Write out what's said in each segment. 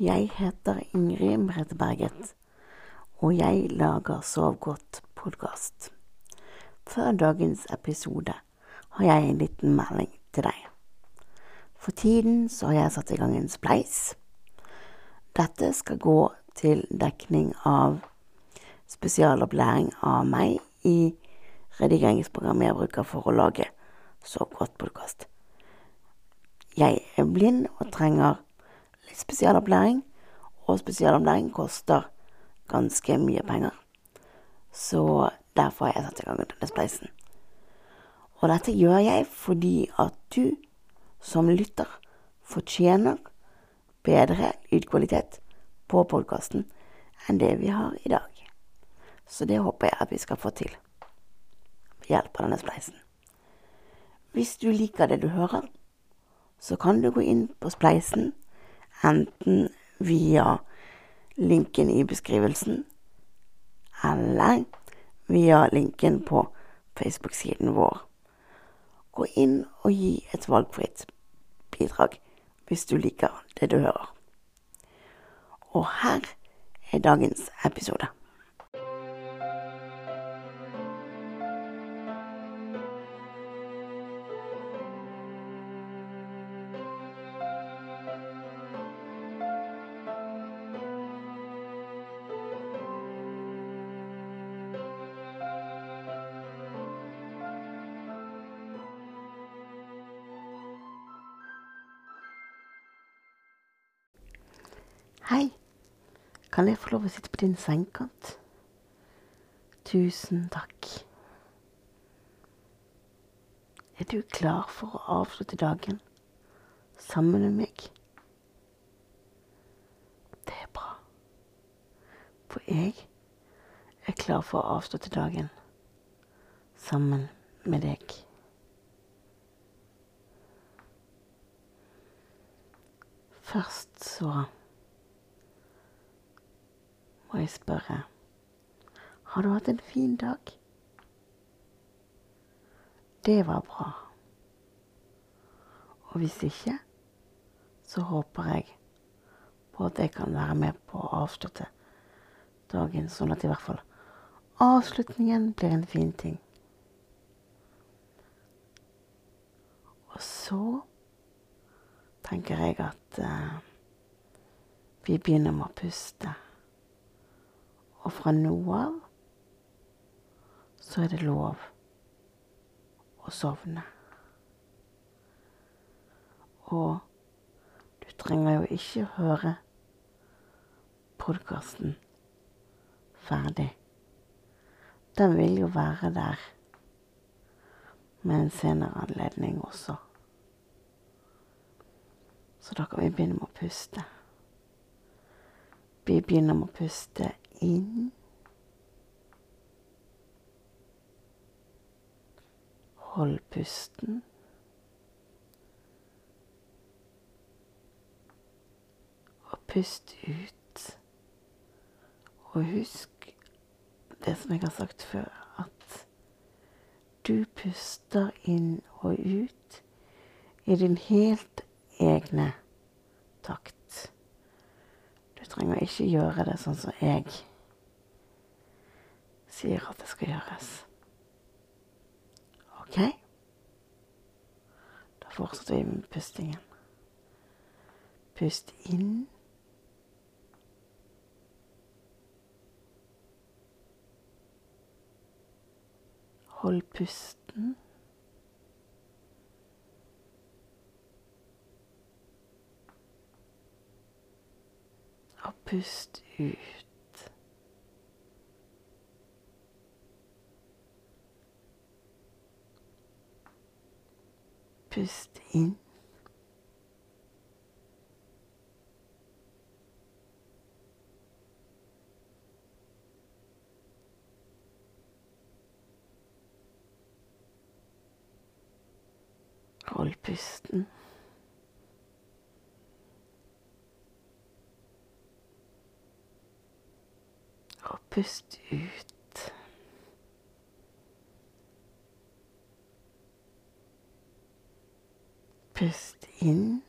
Jeg heter Ingrid Merete Berget, og jeg lager Sov godt-podkast. Før dagens episode har jeg en liten melding til deg. For tiden så har jeg satt i gang en spleis. Dette skal gå til dekning av spesialopplæring av meg i redigeringsprogrammet jeg bruker for å lage Sov godt-podkast. Jeg er blind og trenger litt spesialopplæring, og spesialopplæring koster ganske mye penger. Så derfor har jeg satt i gang denne spleisen. Og dette gjør jeg fordi at du som lytter fortjener bedre lydkvalitet på podkasten enn det vi har i dag. Så det håper jeg at vi skal få til ved hjelp av denne spleisen. Hvis du liker det du hører, så kan du gå inn på spleisen, enten via linken i beskrivelsen, eller via linken på Facebook-siden vår. Gå inn og gi et valgfritt bidrag hvis du liker det du hører. Og her er dagens episode. Kan jeg få lov å sitte på din sengekant? Tusen takk. Er du klar for å avslutte dagen sammen med meg? Det er bra. For jeg er klar for å avslutte dagen sammen med deg. Først så jeg spørre Har du hatt en fin dag? Det var bra. Og hvis ikke, så håper jeg på at jeg kan være med på å avslutte dagen, sånn at i hvert fall avslutningen blir en fin ting. Og så tenker jeg at eh, vi begynner med å puste. Og fra nå av så er det lov å sovne. Og du trenger jo ikke høre podkasten ferdig. Den vil jo være der med en senere anledning også. Så da kan vi begynne med å puste. Vi begynner med å puste inn. Hold pusten. Og pust ut. Og husk det som jeg har sagt før, at du puster inn og ut i din helt egne takt. Du trenger ikke gjøre det sånn som jeg sier at det skal gjøres. OK? Da fortsetter vi med pustingen. Pust inn. Hold pusten. Og pust ut. Pust inn. Hold pusten. Og pust ut. Pust inn.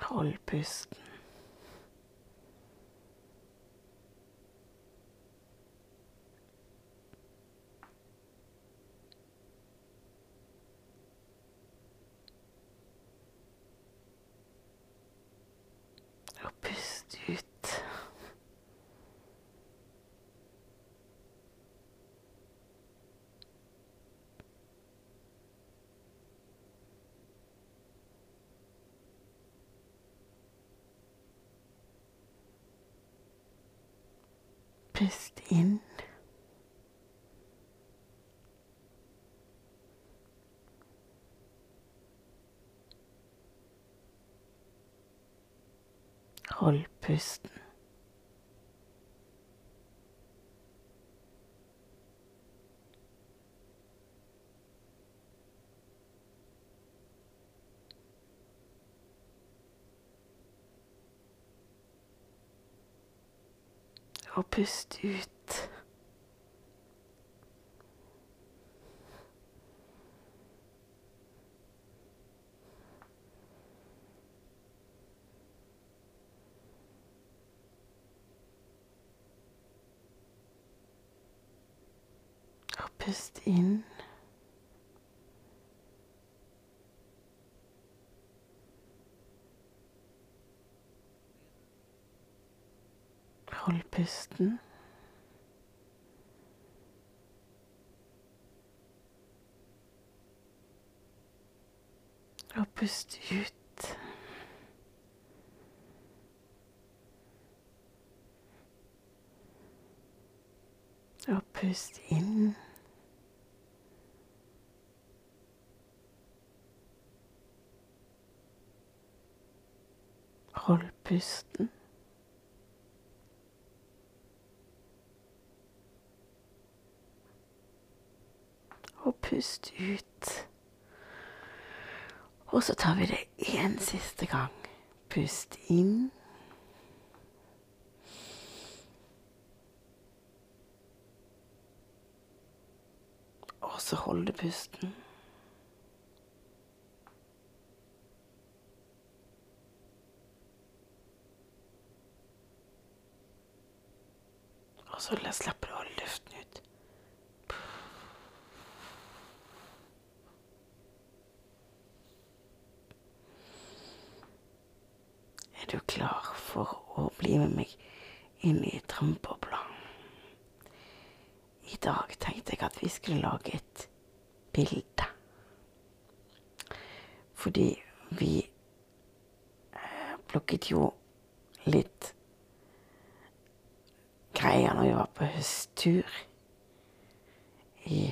Hold pusten. Pust inn. Hold pusten. Og pust ut. Og pust inn. Hold pusten. Og pust ut. Og pust inn. Hold pusten. Og pust ut. Og så tar vi det en siste gang. Pust inn. Og så holde pusten. Og så slapper du holde luften ut. Er du klar for med meg inn i drømmebobla? I dag tenkte jeg at vi skulle lage et bilde. Fordi vi eh, plukket jo litt greier når vi var på høsttur i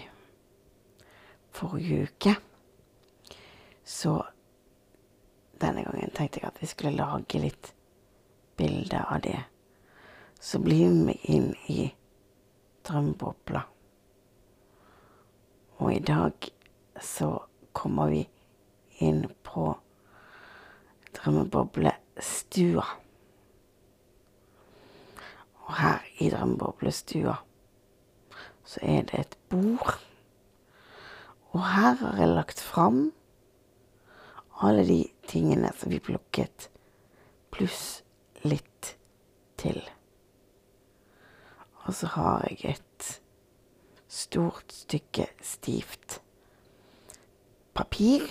forrige uke. Så denne gangen tenkte jeg at vi skulle lage litt bilder av det. Så bli med inn i drømmebobla. Og i dag så kommer vi inn på drømmeboblestua. Og her i drømmeboblestua så er det et bord. Og her har jeg lagt fram alle de tingene som vi plukket, pluss litt til. Og så har jeg et stort stykke stivt papir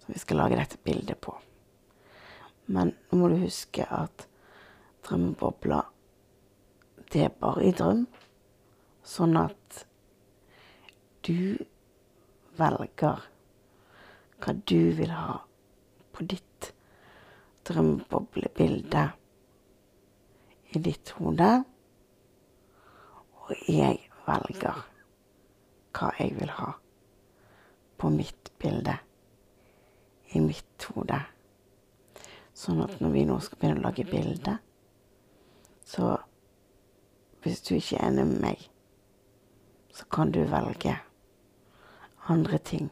som vi skal lage dette bildet på. Men nå må du huske at drømmebobla, det er bare i drøm, sånn at du velger hva du vil ha på ditt drømmeboblebilde i ditt hode. Og jeg velger hva jeg vil ha på mitt bilde i mitt hode. Sånn at når vi nå skal begynne å lage bilde, så hvis du ikke er enig med meg, så kan du velge andre ting.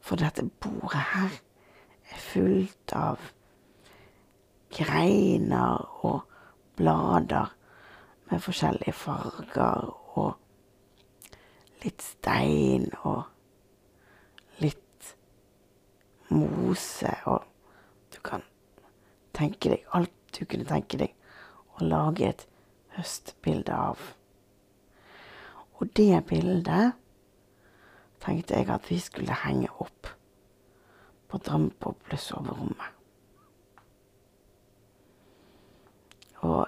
For dette bordet her er fullt av greiner og blader med forskjellige farger og litt stein og litt mose og tenke deg alt du kunne tenke deg å lage et høstbilde av. Og det bildet tenkte jeg at vi skulle henge opp på drømmeboblesoverommet. Og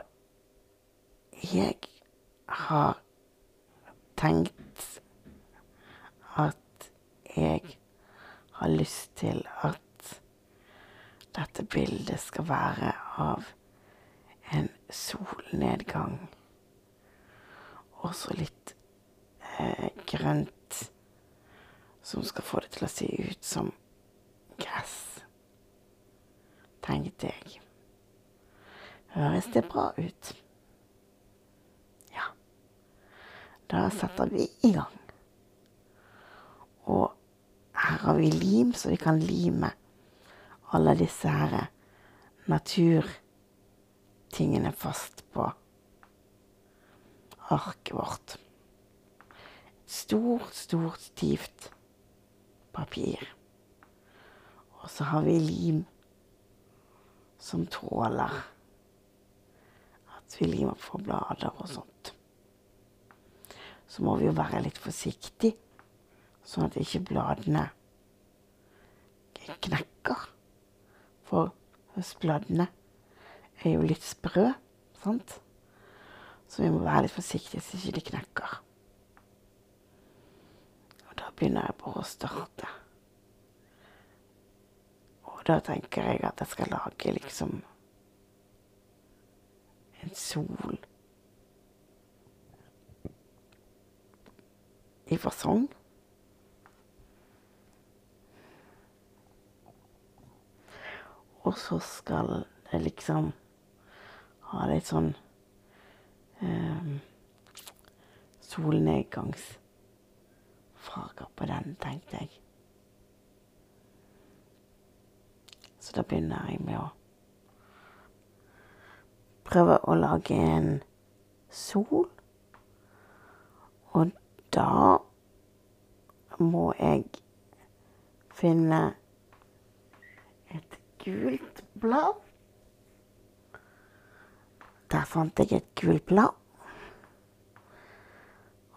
jeg har tenkt at jeg har lyst til at dette bildet skal være av en solnedgang. Og så litt eh, grønt som skal få det til å se ut som gress, tenkte jeg. Høres det bra ut? Ja. Da setter vi i gang. Og her har vi lim, så vi kan lime alle disse her naturtingene fast på arket vårt. Stort, stort, stivt papir. Og så har vi lim som tåler at vi limer på blader og sånt. Så må vi jo være litt forsiktige, sånn at ikke bladene knekker. For høstbladene er jo litt sprø, sant? Så vi må være litt forsiktige så ikke de knekker. Og da begynner jeg bare å starte. Og da tenker jeg at jeg skal lage liksom en sol i fasong. Og så skal jeg liksom ha litt sånn eh, solnedgangsfarger på den, tenkte jeg. Så da begynner jeg med å prøve å lage en sol. Og da må jeg finne et gult blad. Der fant jeg et gult blad.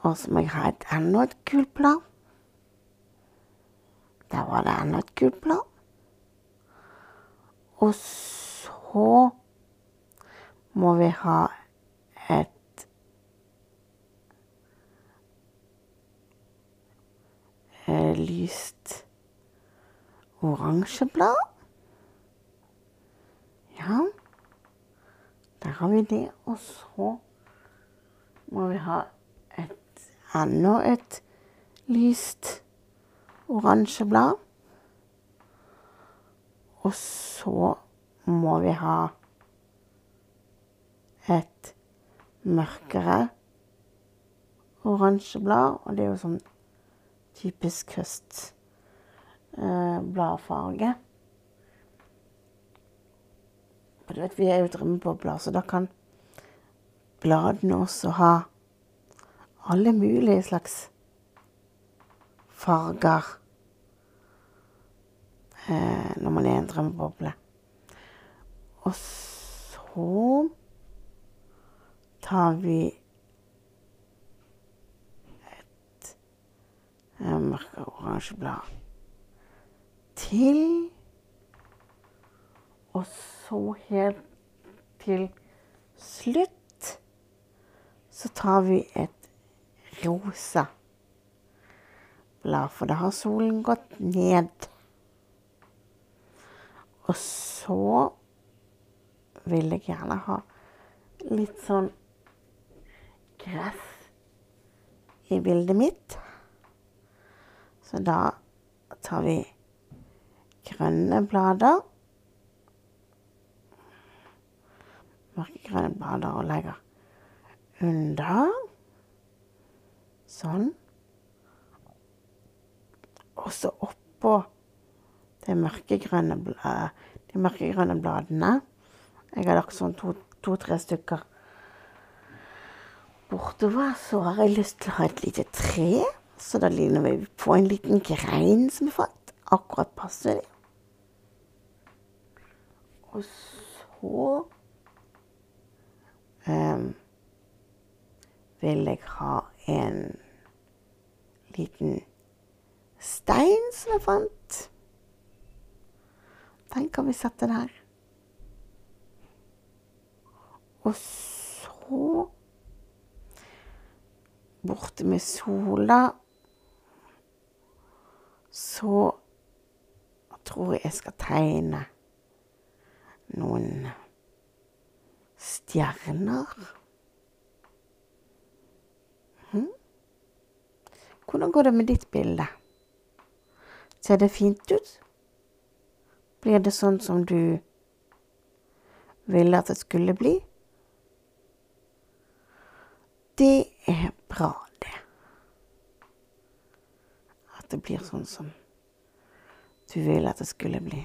Og så må jeg ha et enda et gult blad. Der var det enda et gult blad. Og så må vi ha et lyst oransje blad. Ja, der har vi det. Og så må vi ha et enda et lyst oransje blad. Og så må vi ha et mørkere oransje blad, og det er jo sånn typisk høstbladfarge. Eh, og du vet, vi er jo drømmebobler, så da kan bladene også ha alle mulige slags farger eh, når man er en drømmeboble. Og så tar vi et eh, mørkere oransje blad til. Og så helt til slutt så tar vi et rosa blad, for da har solen gått ned. Og så vil jeg gjerne ha litt sånn gress i bildet mitt. Så da tar vi grønne blader. Mørkegrønne blader og legger under. Sånn. Og så oppå de mørkegrønne, de mørkegrønne bladene. Jeg har lagt sånn to-tre to, stykker bortover. Så har jeg lyst til å ha et lite tre, så da ligner vi på en liten grein som vi fått. Akkurat passer det. Og så um, vil jeg ha en liten stein som jeg fant. Den kan vi sette der. Og så Borte med sola så tror jeg jeg skal tegne noen stjerner. Hm? Hvordan går det med ditt bilde? Ser det fint ut? Blir det sånn som du ville at det skulle bli? Det er bra, det. At det blir sånn som du ville at det skulle bli.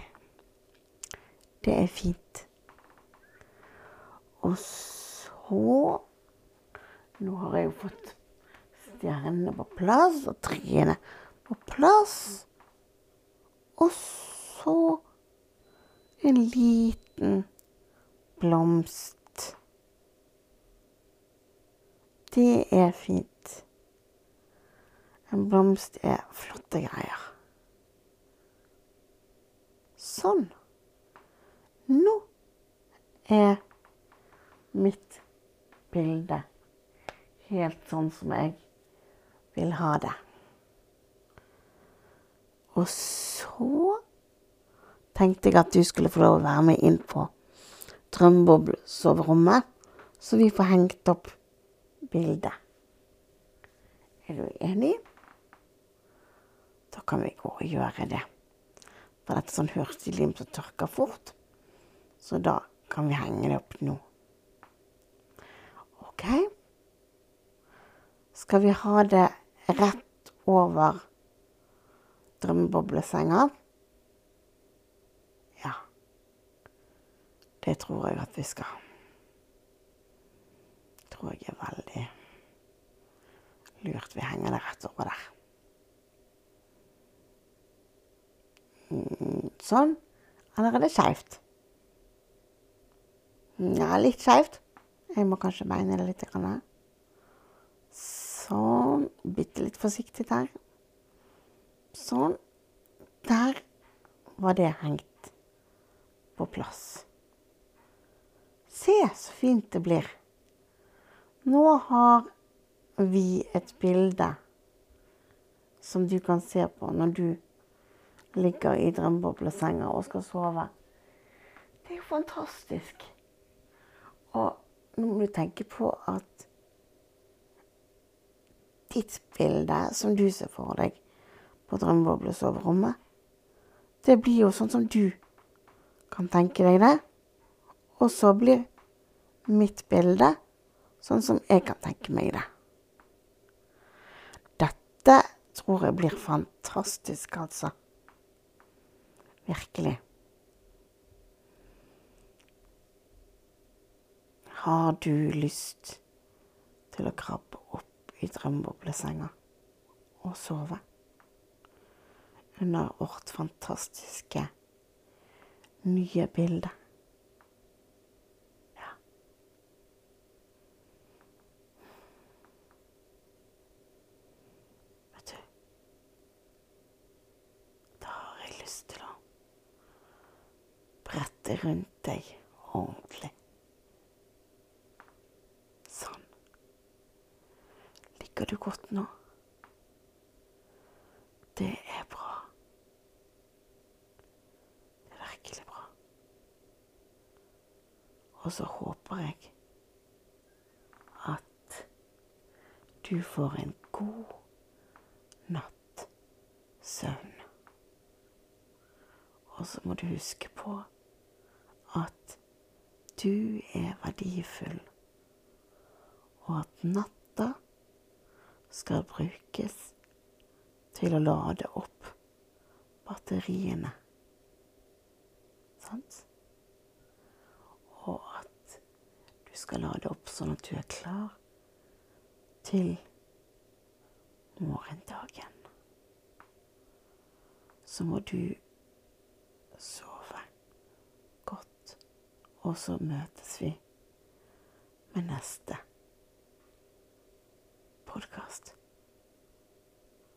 Det er fint. Og så Nå har jeg jo fått stjernene på plass og treene på plass. Og så en liten blomst. Det er fint. En blomst er flotte greier. Sånn. Nå er mitt bilde helt sånn som jeg vil ha det. Og så tenkte jeg at du skulle få lov å være med inn på drømmeboblesoverommet, så vi får hengt opp bildet. Er du enig? Da kan vi gå og gjøre det. For dette er sånn hurtiglim som tørker fort. Så da kan vi henge det opp nå. OK. Skal vi ha det rett over drømmeboblesenga? Ja. Det tror jeg at vi skal. Tror jeg er veldig lurt. Vi henger det rett over der. Mm, sånn. Eller er det skeivt? Ja, litt skeivt. Jeg må kanskje beine det litt. Sånn. Bitte litt forsiktig der. Sånn. Der var det hengt på plass. Se så fint det blir. Nå har vi et bilde som du kan se på når du ligger i drømmeboblesenga og skal sove. Det er jo fantastisk. Og nå må du tenke på at ditt bilde, som du ser for deg på drømmeboblesoverommet, det blir jo sånn som du kan tenke deg det. Og så blir mitt bilde sånn som jeg kan tenke meg det. Dette tror jeg blir fantastisk, altså. Virkelig. Har du lyst til å krabbe opp i drømmeboblesenga og sove under vårt fantastiske nye bilde? Ja. Vet du Da har jeg lyst til å brette rundt deg ordentlig. Sånn. Ligger du godt nå? Det er bra. Det er virkelig bra. Og så håper jeg at du får en god natt søvn. Og så må du huske på at du er verdifull, og at natta skal brukes til å lade opp batteriene. Sant? Og at du skal lade opp sånn at du er klar til morgendagen. Så må du sove godt Og så møtes vi med neste podkast.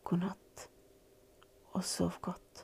God natt, og sov godt.